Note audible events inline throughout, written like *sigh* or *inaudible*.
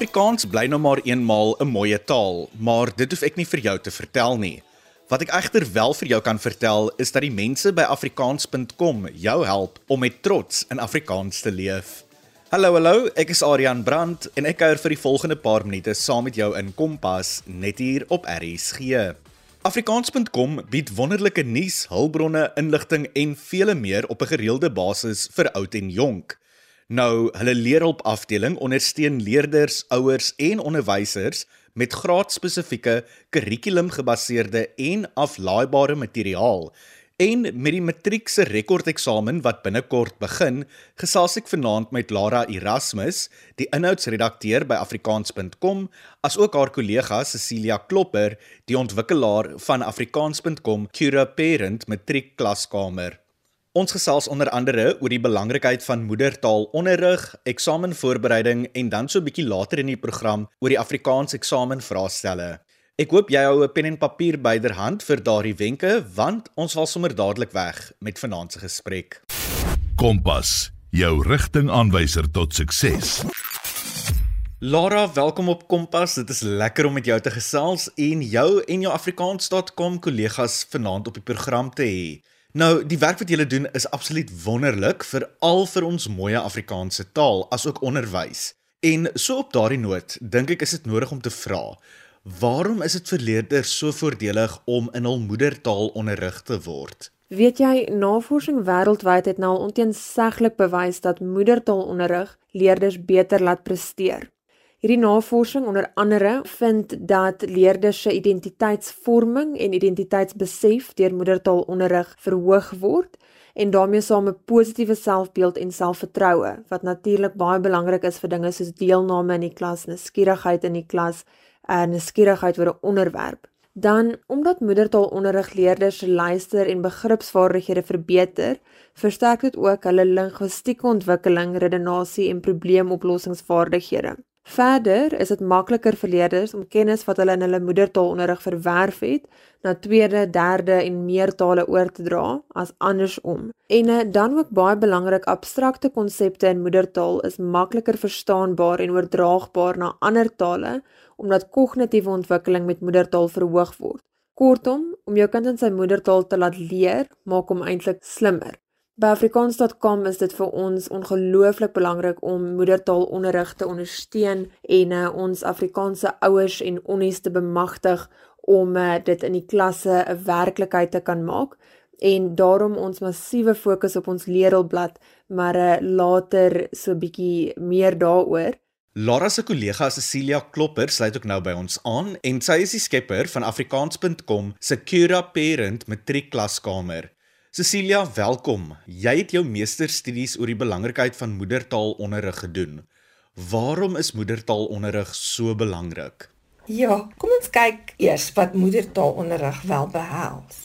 Afrikaans bly nou maar eenmaal 'n een mooie taal, maar dit hoef ek nie vir jou te vertel nie. Wat ek egter wel vir jou kan vertel is dat die mense by afrikaans.com jou help om met trots in Afrikaans te leef. Hallo hallo, ek is Adrian Brandt en ek kuier vir die volgende paar minute saam met jou in Kompas net hier op RSG. Afrikaans.com bied wonderlike nuus, hulpbronne, inligting en vele meer op 'n gereelde basis vir oud en jonk. Nou, hulle leerhulp afdeling ondersteun leerders, ouers en onderwysers met graadspesifieke kurrikulumgebaseerde en aflaaibare materiaal. En met die matriekse rekordeksamen wat binnekort begin, gesels ek vanaand met Lara Erasmus, die inhoudsredakteur by afrikaans.com, asook haar kollega Cecilia Klopper, die ontwikkelaar van afrikaans.com Cura Parent matriekklaskamer. Ons gesels onder andere oor die belangrikheid van moedertaalonderrig, eksamenvoorbereiding en dan so 'n bietjie later in die program oor die Afrikaans eksamenvraestelle. Ek hoop jy hou 'n pen en papier byderhand vir daardie wenke want ons val sommer dadelik weg met vanaand se gesprek. Kompas, jou rigtingaanwyser tot sukses. Lara, welkom op Kompas. Dit is lekker om met jou te gesels en jou en jou afrikaans.com kollegas vanaand op die program te hê. Nou, die werk wat julle doen is absoluut wonderlik vir al vir ons mooi Afrikaanse taal asook onderwys. En so op daardie noot, dink ek is dit nodig om te vra, waarom is dit vir leerders so voordelig om in hul moedertaal onderrig te word? Weet jy, navorsing wêreldwyd het nou onteenseglik bewys dat moedertaalonderrig leerders beter laat presteer. Hierdie navorsing onder andere vind dat leerders se identiteitsvorming en identiteitsbesef deur moedertaalonderrig verhoog word en daarmee saam 'n positiewe selfbeeld en selfvertroue wat natuurlik baie belangrik is vir dinge soos deelname in die klas, nuuskierigheid in die klas en nuuskierigheid oor 'n onderwerp. Dan omdat moedertaalonderrig leerders se luister en begripsvaardighede verbeter, versterk dit ook hulle linguistieke ontwikkeling, redenasie en probleemoplossingsvaardighede. Verder is dit makliker vir leerders om kennis wat hulle in hulle moedertaalonderrig verwerf het, na tweede, derde en meer tale oor te dra as andersom. En eh, dan ook baie belangrik, abstrakte konsepte in moedertaal is makliker verstaanbaar en oordraagbaar na ander tale omdat kognitiewe ontwikkeling met moedertaal verhoog word. Kortom, om jou kind in sy moedertaal te laat leer, maak hom eintlik slimmer. By afrikaans.com is dit vir ons ongelooflik belangrik om moedertaalonderrig te ondersteun en uh, ons Afrikaanse ouers en onnies te bemagtig om uh, dit in die klasse 'n werklikheid te kan maak en daarom ons massiewe fokus op ons leerelblad maar uh, later so bietjie meer daaroor. Lara se kollega Cecilia Klopper sluit ook nou by ons aan en sy is die skepper van afrikaans.com se Cura Parent matriekklaskamer. Cecilia, welkom. Jy het jou meesterstudies oor die belangrikheid van moedertaalonderrig gedoen. Waarom is moedertaalonderrig so belangrik? Ja, kom ons kyk eers wat moedertaalonderrig wel behels.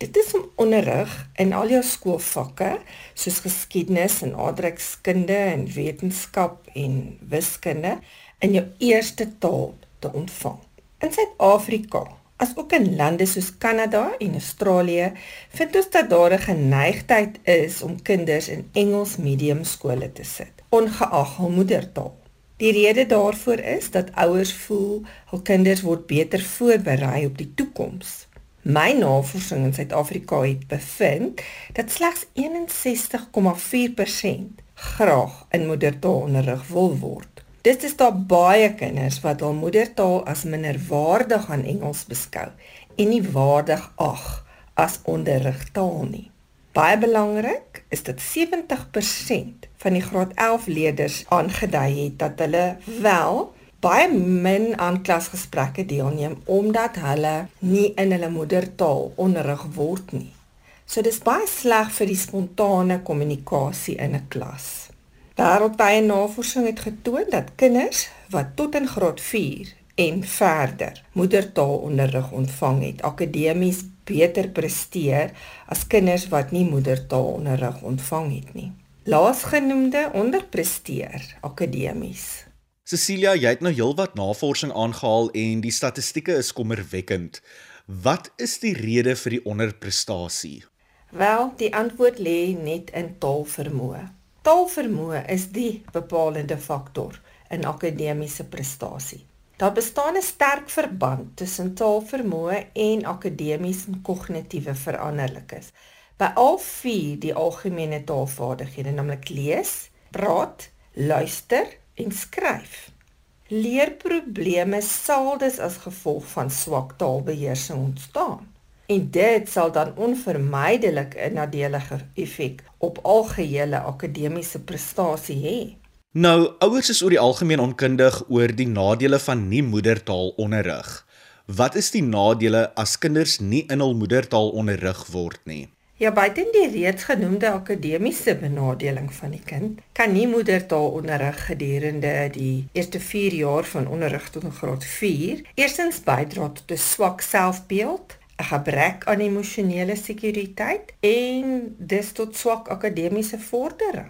Dit is om onderrig in al jou skoolvakke soos geskiedenis en aardrykskunde en wetenskap en wiskunde in jou eerste taal te ontvang. In Suid-Afrika As ook in lande soos Kanada en Australië vind ons dat daar 'n geneigtheid is om kinders in Engels medium skole te sit, ongeag hul moedertaal. Die rede daarvoor is dat ouers voel hul kinders word beter voorberei op die toekoms. My navorsing in Suid-Afrika het bevind dat slegs 61,4% graag in moedertaalonderrig wil word. Dit is daar baie kinders wat hul moedertaal as minderwaardig aan Engels beskou en nie waardig ag as onderrigtaal nie. Baie belangrik is dat 70% van die graad 11 leerders aangedui het dat hulle wel baie min aan klasgesprekke deelneem omdat hulle nie in hulle moedertaal onderrig word nie. So dis baie sleg vir die spontane kommunikasie in 'n klas. Wêreldwye navorsing het getoon dat kinders wat tot in graad 4 en verder moedertaalonderrig ontvang het, akademies beter presteer as kinders wat nie moedertaalonderrig ontvang het nie. Laasgenoemde onderpresteer akademies. Cecilia, jy het nou heelwat navorsing aangehaal en die statistieke is kommerwekkend. Wat is die rede vir die onderprestasie? Wel, die antwoord lê net in taalvermoë. Taalvermoë is die bepalende faktor in akademiese prestasie. Daar bestaan 'n sterk verband tussen taalvermoë en akademiese en kognitiewe veranderlikes. By al vier die algemene taalvaardighede, naamlik lees, praat, luister en skryf. Leerprobleme sal dus as gevolg van swak taalbeheersing ontstaan. En dit sal dan onvermydelik 'n nadelige effek op algehele akademiese prestasie hê. Nou, ouers is oor die algemeen onkundig oor die nadele van nie moedertaalonderrig. Wat is die nadele as kinders nie in hul moedertaal onderrig word nie? Ja, buiten die reeds genoemde akademiese benadeling van die kind, kan nie moedertaalonderrig gedurende die eerste 4 jaar van onderrig tot in graad 4 eerstens bydra tot 'n swak selfbeeld, gebrek aan emosionele sekuriteit en dis tot swak akademiese vordering.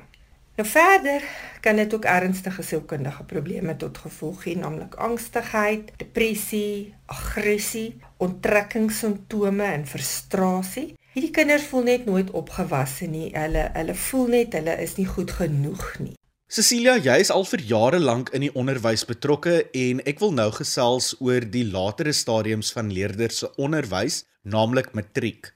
Nou verder kan dit ook ernstige sielkundige probleme tot gevolg hê, naamlik angstigheid, depressie, aggressie, onttrekkingssimptome en frustrasie Hierdie kinders voel net nooit opgewasse nie. Hulle hulle voel net hulle is nie goed genoeg nie. Cecilia, jy is al vir jare lank in die onderwys betrokke en ek wil nou gesels oor die latere stadiums van leerders se onderwys, naamlik matriek.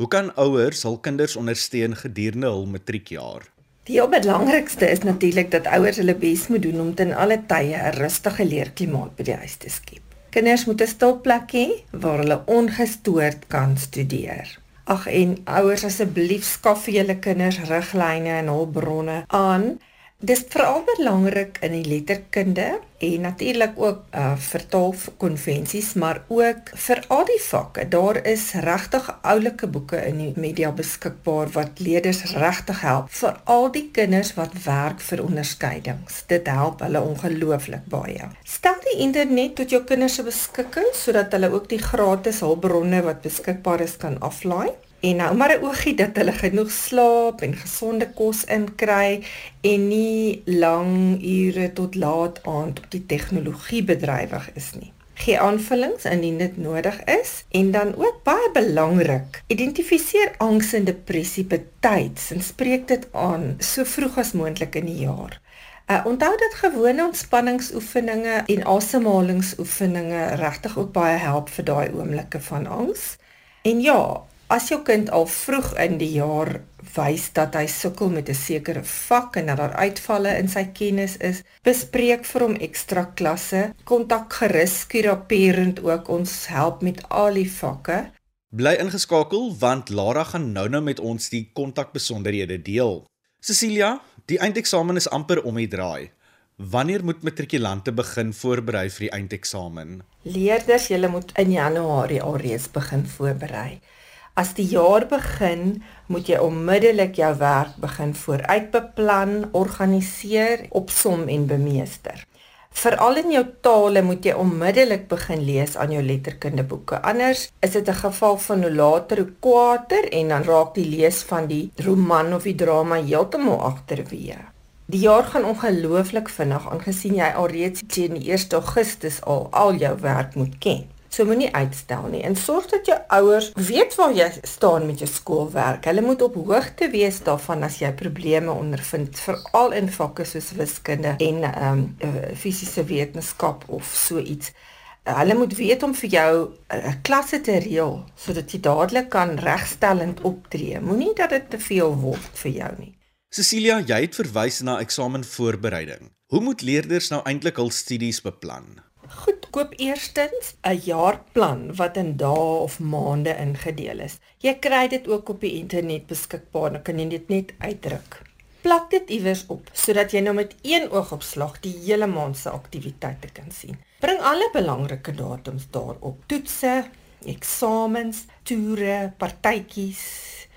Hoe kan ouers hul kinders ondersteun gedurende hul matriekjaar? Die heel belangrikste is natuurlik dat ouers hulle bes moet doen om ten alle tye 'n rustige leerklimaat by die huis te skep. Kinders moet 'n stil plek hê waar hulle ongestoord kan studeer. Ag en ouers asseblief skaf vir julle kinders riglyne en hulpbronne aan. Dis veral belangrik in die letterkunde en natuurlik ook uh vertaalkonvensies, maar ook vir al die vakke. Daar is regtig oulike boeke in die media beskikbaar wat leerders regtig help vir al die kinders wat werk vir onderskeidings. Dit help hulle ongelooflik baie. Stel die internet tot jou kinders se beskikking sodat hulle ook die gratis hulpbronne wat beskikbaar is kan aflaai. En nou maar 'n oogie dat hulle genoeg slaap en gesonde kos inkry en nie lang ure tot laat aand op die tegnologie bedrywig is nie. Gee aanvullings indien dit nodig is en dan ook baie belangrik, identifiseer angs en depressie betyds en spreek dit aan so vroeg as moontlik in die jaar. Uh, onthou dat gewone ontspanningsoefeninge en asemhalingsoefeninge regtig ook baie help vir daai oomblikke van angs. En ja, As jou kind al vroeg in die jaar wys dat hy sukkel met 'n sekere vak en dat daar uitvalle in sy kennis is, bespreek vir hom ekstra klasse, kontak gerus skuraperend ook ons help met al die vakke. Bly ingeskakel want Lara gaan nou-nou met ons die kontakbesonderhede deel. Cecilia, die eindeksamen is amper om die draai. Wanneer moet matrikulante begin voorberei vir die eindeksamen? Leerders, julle moet in Januarie alreeds begin voorberei. As die jaar begin, moet jy onmiddellik jou werk begin vooruitbeplan, organiseer, opsom en bemeester. Veral in jou tale moet jy onmiddellik begin lees aan jou letterkundeboeke. Anders is dit 'n geval van hoe later hoe kwaader en dan raak die lees van die roman of die drama heeltemal agterweë. Die jaar gaan ongelooflik vinnig aangesien jy alreeds teen die 1 Augustus al al jou werk moet ken. So moenie uitstel nie en sorg dat jou ouers weet waar jy staan met jou skoolwerk. Hulle moet op hoogte wees daarvan as jy probleme ondervind, veral in vakke soos wiskunde en ehm um, fisiese wetenskap of so iets. Hulle moet weet om vir jou 'n uh, klasse te reël sodat jy dadelik kan regstellend optree. Moenie dat dit te veel word vir jou nie. Cecilia, jy het verwys na eksamenvoorbereiding. Hoe moet leerders nou eintlik hul studies beplan? Goed, koop eerstens 'n jaarplan wat in dae of maande ingedeel is. Jy kry dit ook op die internet beskikbaar, dan kan jy dit net uitdruk. Plak dit iewers op sodat jy nou met een oogopslag die hele maand se aktiwiteite kan sien. Bring alle belangrike datums daarop. Toetse, eksamens, toere, partytjies,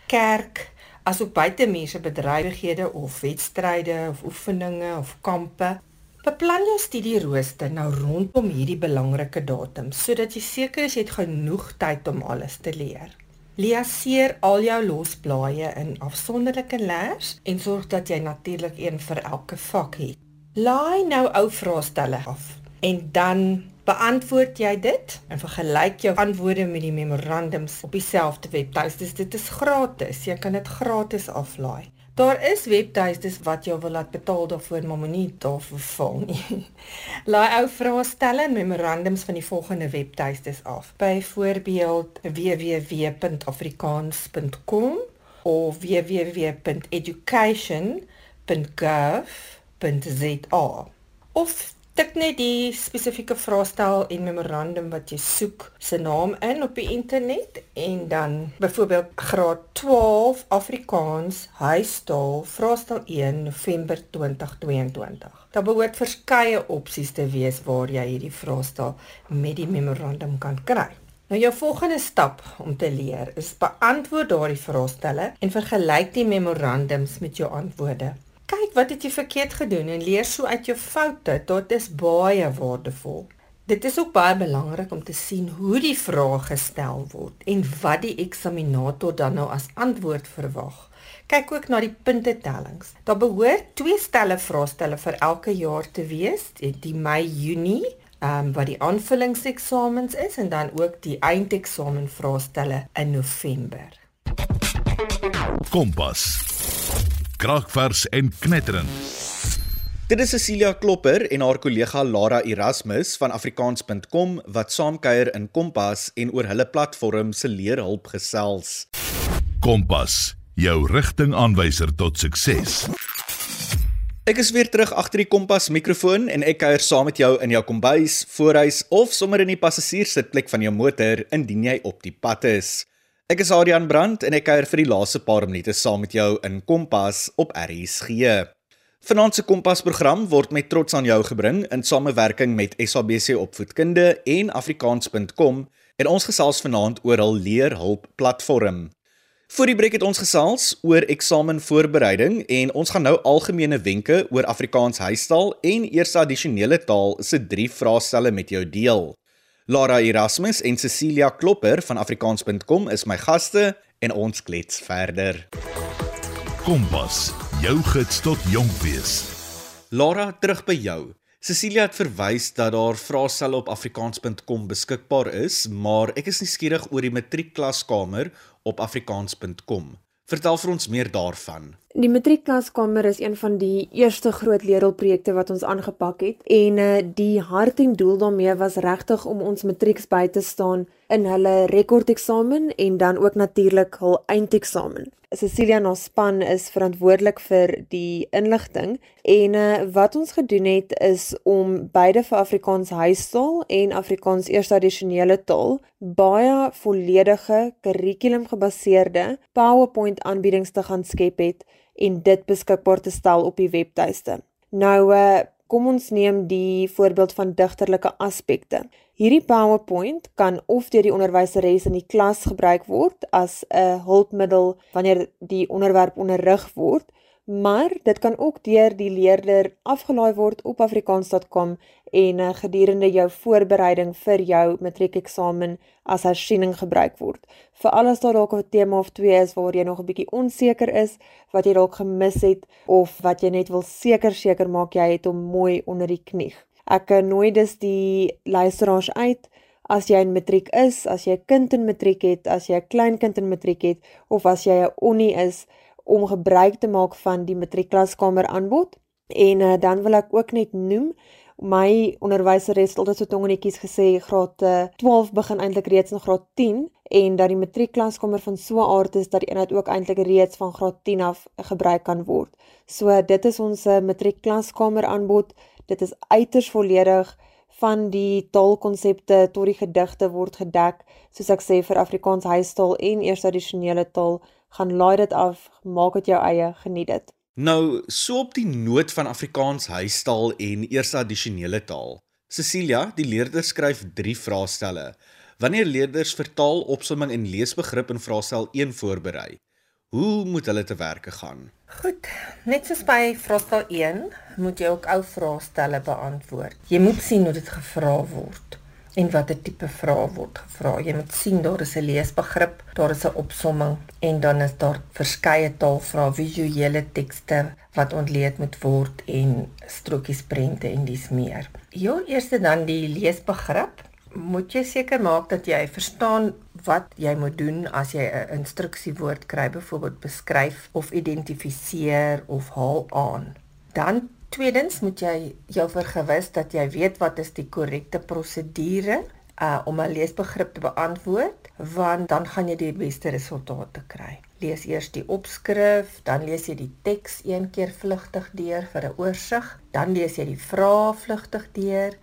kerk, asook buitemuurse bedrywighede of wedstryde of oefeninge of kampe. Beplan jou studierooster nou rondom hierdie belangrike datums sodat jy seker is jy het genoeg tyd om alles te leer. Liaseer al jou losblaaie in afsonderlike lers en sorg dat jy natuurlik een vir elke vak het. Laai nou ou vraestelle af en dan beantwoord jy dit en vergelyk jou antwoorde met die memorandums op dieselfde webtuiste. Dit is gratis. Jy kan dit gratis aflaai. Daar is webtuistes wat jou wil laat betaal daarvoor, maar moenie daarvoor val nie. *laughs* Laai ou vraestelle en memorandums van die volgende webtuistes af. Byvoorbeeld www.afrikaans.com of www.education.gov.za. Of tik net die spesifieke vraestel en memorandum wat jy soek se naam in op die internet en dan byvoorbeeld graad 12 Afrikaans huistaal vraestel 1 November 2022. Daar behoort verskeie opsies te wees waar jy hierdie vraestel met die memorandum kan kry. Nou jou volgende stap om te leer is beantwoord daardie vraestelle en vergelyk die memorandums met jou antwoorde kyk wat het jy verkeerd gedoen en leer so uit jou foute. Dit is baie waardevol. Dit is ook baie belangrik om te sien hoe die vrae gestel word en wat die eksaminator dan nou as antwoord verwag. Kyk ook na die puntetellings. Daar behoort twee stelle vraestelle vir elke jaar te wees, die Mei-Junie, ehm um, wat die aanvullingseksamens is en dan ook die eindeksamen vraestelle in November. Kompas kragvers en knetterend. Dit is Cecilia Klopper en haar kollega Lara Erasmus van afrikaans.com wat saamkuier in Kompas en oor hulle platform se leerhulp gesels. Kompas, jou rigtingaanwyser tot sukses. Ek is weer terug agter die Kompas mikrofoon en ek kuier saam met jou in jou kombuis, voorhuis of sommer in die passasierssitplek van jou motor indien jy op die pad is. Ek is Adrian Brandt en ek kuier vir die laaste paar minute saam met jou in Kompas op RSG. Vanaand se Kompas program word met trots aan jou gebring in samewerking met SABC Opvoedkunde en Afrikaans.com en ons gesels vanaand oor hul leerhulp platform. Voor die breek het ons gesels oor eksamenvoorbereiding en ons gaan nou algemene wenke oor Afrikaans huistaal en eerste addisionele taal se drie vraestelle met jou deel. Lara Erasmus en Cecilia Klopper van afrikaans.com is my gaste en ons klets verder. Kompas, jou gids tot jonk wees. Lara, terug by jou. Cecilia het verwys dat daar vraestelle op afrikaans.com beskikbaar is, maar ek is nuuskierig oor die matriekklaskamer op afrikaans.com. Vertel vir ons meer daarvan. Die matriekklaskamer is een van die eerste groot leerhulpprojekte wat ons aangepak het en uh, die hart en doel daarmee was regtig om ons matrieks by te staan in hulle rekordeksamen en dan ook natuurlik hul eindeksamen. Cecilia en ons span is verantwoordelik vir die inligting en uh, wat ons gedoen het is om beide vir Afrikaans huistaal en Afrikaans eerste addisionele taal baie volledige kurrikulumgebaseerde PowerPoint aanbiedings te gaan skep het en dit beskikbaar te stel op die webtuiste. Nou uh, kom ons neem die voorbeeld van digterlike aspekte. Hierdie PowerPoint kan of deur die onderwyseres in die klas gebruik word as 'n hulpmiddel wanneer die onderwerp onderrig word, maar dit kan ook deur die leerder afgelaai word op afrikaans.com en uh, gedurende jou voorbereiding vir jou matriekeksamen as hersiening gebruik word. Veral as daar dalk 'n tema of twee is waar jy nog 'n bietjie onseker is, wat jy dalk gemis het of wat jy net wil seker seker maak jy het hom mooi onder die knie. Ek eh, nooi dus die luisteraars uit as jy in matriek is, as jy 'n kind in matriek het, as jy 'n klein kind in matriek het of as jy 'n onnie is om gebruik te maak van die matriekklaskamer aanbod. En uh, dan wil ek ook net noem my onderwyseres het altyd so tongenetjies gesê graad 12 eh, begin eintlik reeds in graad 10 en dat die matriekklaskamer van so 'n aard is dat die inhoud ook eintlik reeds van graad 10 af gebruik kan word. So dit is ons matriekklaskamer aanbod. Dit is uiters volledig van die taalkonsepte tot die gedigte word gedek. Soos ek sê vir Afrikaans huistaal en eers addisionele taal, gaan laai dit af, maak dit jou eie, geniet dit. Nou, so op die noot van Afrikaans huistaal en eers addisionele taal. Cecilia, die leerder skryf 3 vraestelle. Wanneer leerders vertaal, opsomming en leesbegrip in vraestel 1 voorberei, Hoe moet hulle te werke gaan? Goed, net soos by vraestel 1, moet jy ook ou vraestelle beantwoord. Jy moet sien hoe dit gevra word en watter tipe vrae word gevra. Jy moet sien daar is 'n leesbegrip, daar is 'n opsomming en dan is daar verskeie taalvrae, visuele tekste wat ontleed moet word en strokies prente en dis meer. Heel eerste dan die leesbegrip moet jy seker maak dat jy verstaan wat jy moet doen as jy 'n instruksiewoord kry, byvoorbeeld beskryf of identifiseer of haal aan. Dan tweedens moet jy jou vergewis dat jy weet wat is die korrekte prosedure uh om 'n leesbegrip te beantwoord, want dan gaan jy die beste resultate kry. Lees eers die opskrif, dan lees jy die teks een keer vlugtig deur vir 'n oorsig, dan lees jy die vrae vlugtig deur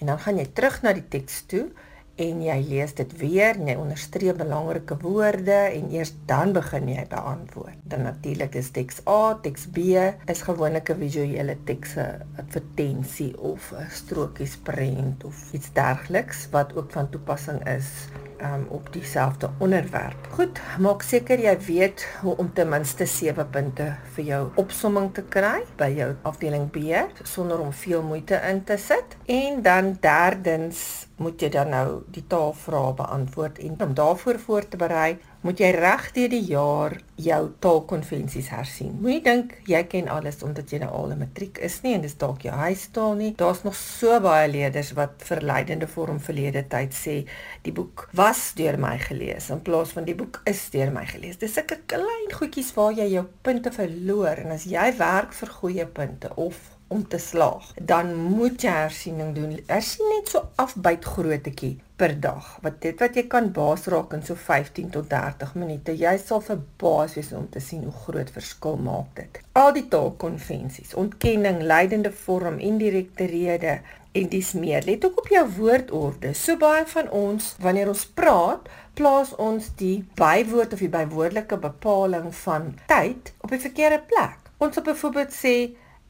en dan gaan jy terug na die teks toe en jy lees dit weer en jy onderstreep belangrike woorde en eers dan begin jy beantwoord. Dan natuurlik is teks A, teks B is gewoonlik 'n visuele teks, 'n advertensie of 'n strokiesprent of iets dergeliks wat ook van toepassing is um, op dieselfde onderwerp. Goed, maak seker jy weet hoe om ten minste 7 punte vir jou opsomming te kry by jou afdeling B sonder om veel moeite in te sit. En dan derdens moet jy dan nou die taalvrae beantwoord en om daarvoor voor te berei, moet jy reg deur die jaar jou taalkonvensies hersien. Moenie dink jy ken alles omdat jy nou al 'n matriek is nie en dis dalk jou huistaal nie. Daar's nog so baie leerders wat verleidende vorm verlede tyd sê die boek was deur my gelees in plaas van die boek is deur my gelees. Dis sulke klein goedjies waar jy jou punte verloor en as jy werk vir goeie punte of om te slaag, dan moet jy hersiening doen. Hersien net so afbyt grootetjie per dag. Wat dit wat jy kan baas raak in so 15 tot 30 minute. Jy sal verbaas wees om te sien hoe groot verskil maak dit. Al die taalkonvensies, ontkenning, leidende vorm, indirekte rede en dis meer. Let ook op jou woordorde. So baie van ons wanneer ons praat, plaas ons die bywoord of die bywoordelike bepaling van tyd op die verkeerde plek. Ons sal byvoorbeeld sê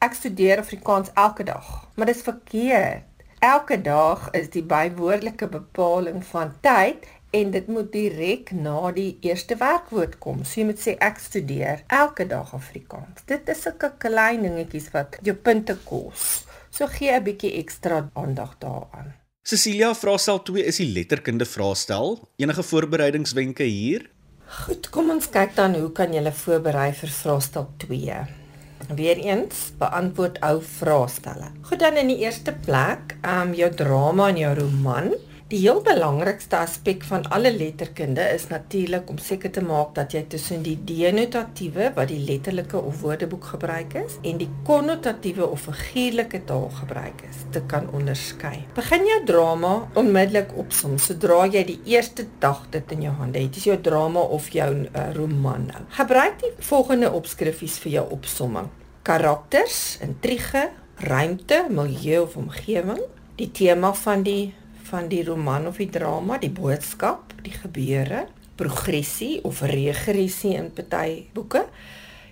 Ek studeer Afrikaans elke dag, maar dis verkeerd. Elke dag is die bywoordelike bepaling van tyd en dit moet direk na die eerste werkwoord kom. So jy moet sê ek studeer elke dag Afrikaans. Dit is sulke klein dingetjies wat jou punte kos. So gee 'n bietjie ekstra aandag daaraan. Cecilia, vraestel 2 is die letterkunde vraestel. Enige voorbereidingswenke hier? Goed, kom ons kyk dan hoe kan jy voorberei vir vraestel 2. Weereens beantwoord ou vraestelle. Goed dan in die eerste plek, ehm um, jou drama en jou roman. Die heel belangrikste aspek van alle letterkunde is natuurlik om seker te maak dat jy tussen die denotatiewe wat die letterlike of woordeboek gebruik is en die konnotatiewe of figuurlike taal gebruik is, te kan onderskei. Begin jou drama onmiddellik opsom sodra jy die eerste dag dit in jou hande het. Dis jou drama of jou uh, roman nou. Gebruik die volgende opskrifies vir jou opsomming: karakters, intrige, ruimte, milieu of omgewing, die tema van die van die roman of die drama, die boodskap, die gebeure, progressie of regressie in party boeke.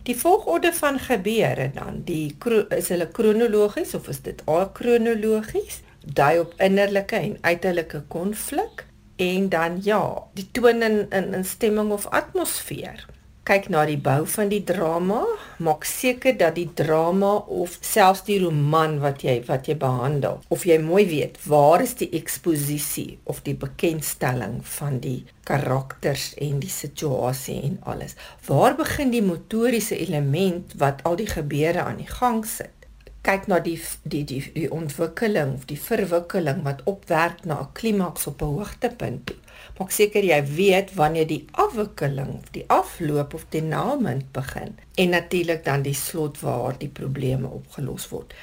Die volgorde van gebeure dan, die is hulle kronologies of is dit akronologies? Dui op innerlike en uiterlike konflik en dan ja, die toon in in, in stemming of atmosfeer kyk na die bou van die drama, maak seker dat die drama of selfs die roman wat jy wat jy behandel, of jy mooi weet waar is die eksposisie of die bekendstelling van die karakters en die situasie en alles. Waar begin die motoriese element wat al die gebeure aan die gang sit? kyk na die die die die ontwikkeling of die verwikkeling wat opwerk na 'n klimaks op 'n hoogtepunt. Maak seker jy weet wanneer die afwikkeling die afloop of die naalmunt begin en natuurlik dan die slot waar die probleme opgelos word.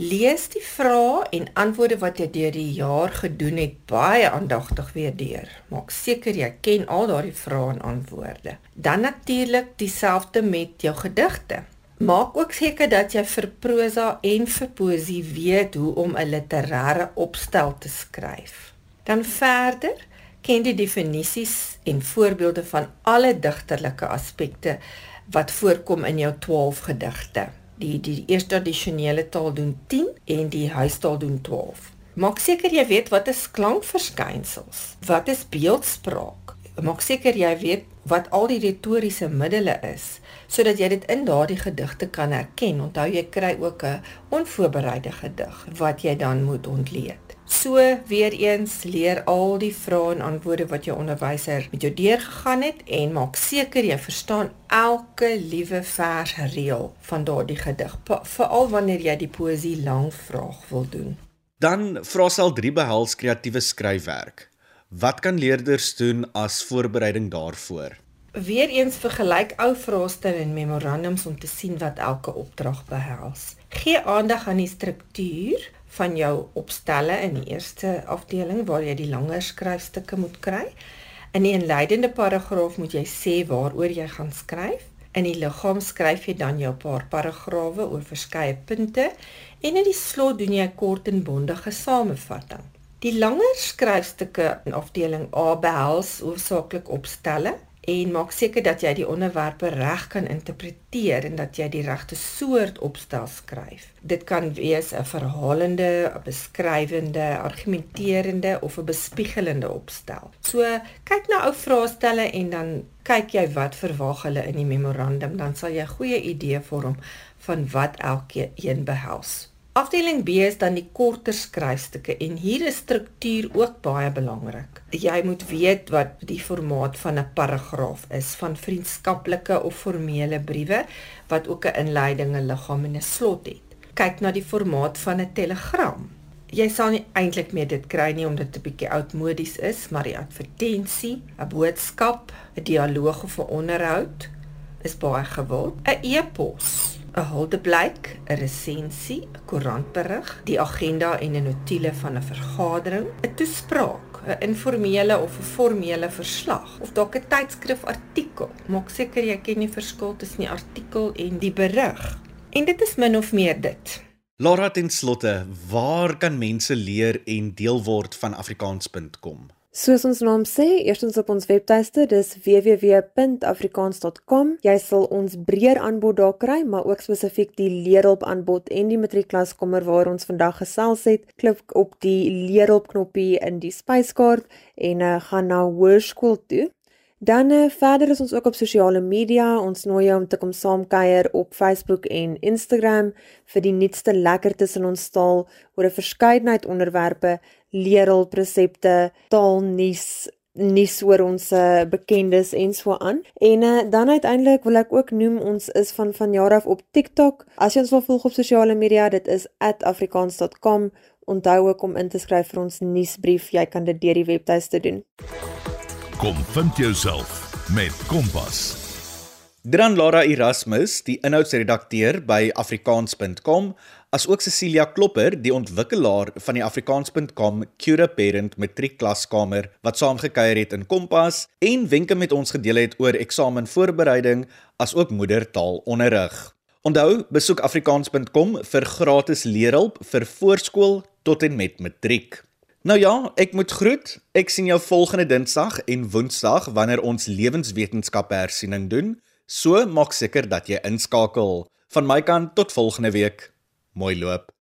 Lees die vrae en antwoorde wat jy deur die jaar gedoen het baie aandagtig weer deur. Maak seker jy ken al daardie vrae en antwoorde. Dan natuurlik dieselfde met jou gedigte. Maak ook seker dat jy vir prosa en vir poesie weet hoe om 'n literêre opstel te skryf. Dan verder, ken die definisies en voorbeelde van alle digterlike aspekte wat voorkom in jou 12 gedigte. Die die eerste tradisionele taal doen 10 en die huistaal doen 12. Maak seker jy weet wat is klankverskynsels, wat is beeldspraak. Maak seker jy weet wat al die retoriese middele is sodat jy dit in daardie gedigte kan herken. Onthou jy kry ook 'n onvoorbereide gedig wat jy dan moet ontleed. So weer eens leer al die vrae en antwoorde wat jou onderwyser met jou deurgegaan het en maak seker jy verstaan elke liewe vers reël van daardie gedig, veral wanneer jy die poesie lang vraag wil doen. Dan vraestel 3 behels kreatiewe skryfwerk. Wat kan leerders doen as voorbereiding daarvoor? Weereens vergelyk ou vraestelle en memorandums om te sien wat elke opdrag behels. Gee aandag aan die struktuur van jou opstelle in die eerste afdeling waar jy die langer skryfstukke moet kry. In die inleidende paragraaf moet jy sê waaroor jy gaan skryf. In die liggaam skryf jy dan jou paar paragrawe oor verskeie punte en in die slot doen jy 'n kort en bondige samevatting. Die langer skryfstukke in afdeling A behels hoofsaaklik opstelle en maak seker dat jy die onderwerpe reg kan interpreteer en dat jy die regte soort opstel skryf. Dit kan wees 'n verhalende, 'n beskrywende, argumenterende of 'n bespiegelende opstel. So, kyk na ou vraestelle en dan kyk jy wat verwag hulle in die memorandum, dan sal jy 'n goeie idee vorm van wat elkeen behels. Afdeling B is dan die korter skryfstukke en hier is struktuur ook baie belangrik. Jy moet weet wat die formaat van 'n paragraaf is van vriendskaplike of formele briewe wat ook 'n inleiding, 'n liggaam en 'n slot het. Kyk na die formaat van 'n telegram. Jy sal nie eintlik meer dit kry nie omdat dit 'n bietjie oudmodies is, maar die advertensie, 'n boodskap, 'n dialoog of 'n onderhoud is baie gewild. 'n E-pos 'n huldeblyk, 'n resensie, 'n koerantberig, die agenda en 'n notules van 'n vergadering, 'n toespraak, 'n informele of 'n formele verslag of dalk 'n tydskrif artikel. Maak seker jy ken die verskil tussen die artikel en die berig. En dit is min of meer dit. Laura ten slotte, waar kan mense leer en deel word van afrikaans.com? Soos ons naam sê, eerstens op ons webtuiste, dis www.afrikaans.com. Jy sal ons breër aanbod daar kry, maar ook spesifiek die leerhulp aanbod en die matrieklaskommer waar ons vandag gesels het. Klik op die leerhulp knoppie in die spyskaart en uh, gaan na hoërskool toe. Dan uh, verder is ons ook op sosiale media. Ons nooi jou om te kom saamkuier op Facebook en Instagram vir die nuutste lekkertes in ons taal oor 'n verskeidenheid onderwerpe leerhulpresepte, taalnuus, nuus oor ons uh, bekendes en so aan. En uh, dan uiteindelik wil ek ook noem ons is van vanjaar af op TikTok. As jy ons wil volg op sosiale media, dit is @afrikaans.com. Onthou ook om in te skryf vir ons nuusbrief. Jy kan dit deur die webtuiste doen. Kom vind jouself met Kompas. Dran Lara Erasmus, die inhoudsredakteur by afrikaans.com as ook Cecilia Klopper, die ontwikkelaar van die afrikaans.com Cura Parent matriekklaskamer wat saamgekuier het in Kompas en wenke met ons gedeel het oor eksamenvoorbereiding as ook moedertaalonderrig. Onthou, besoek afrikaans.com vir gratis leerhulp vir voorskool tot en met matriek. Nou ja, ek moet groet. Ek sien jou volgende Dinsdag en Woensdag wanneer ons lewenswetenskappe hersiening doen. So maak seker dat jy inskakel. Van my kant tot volgende week. Mooi loop.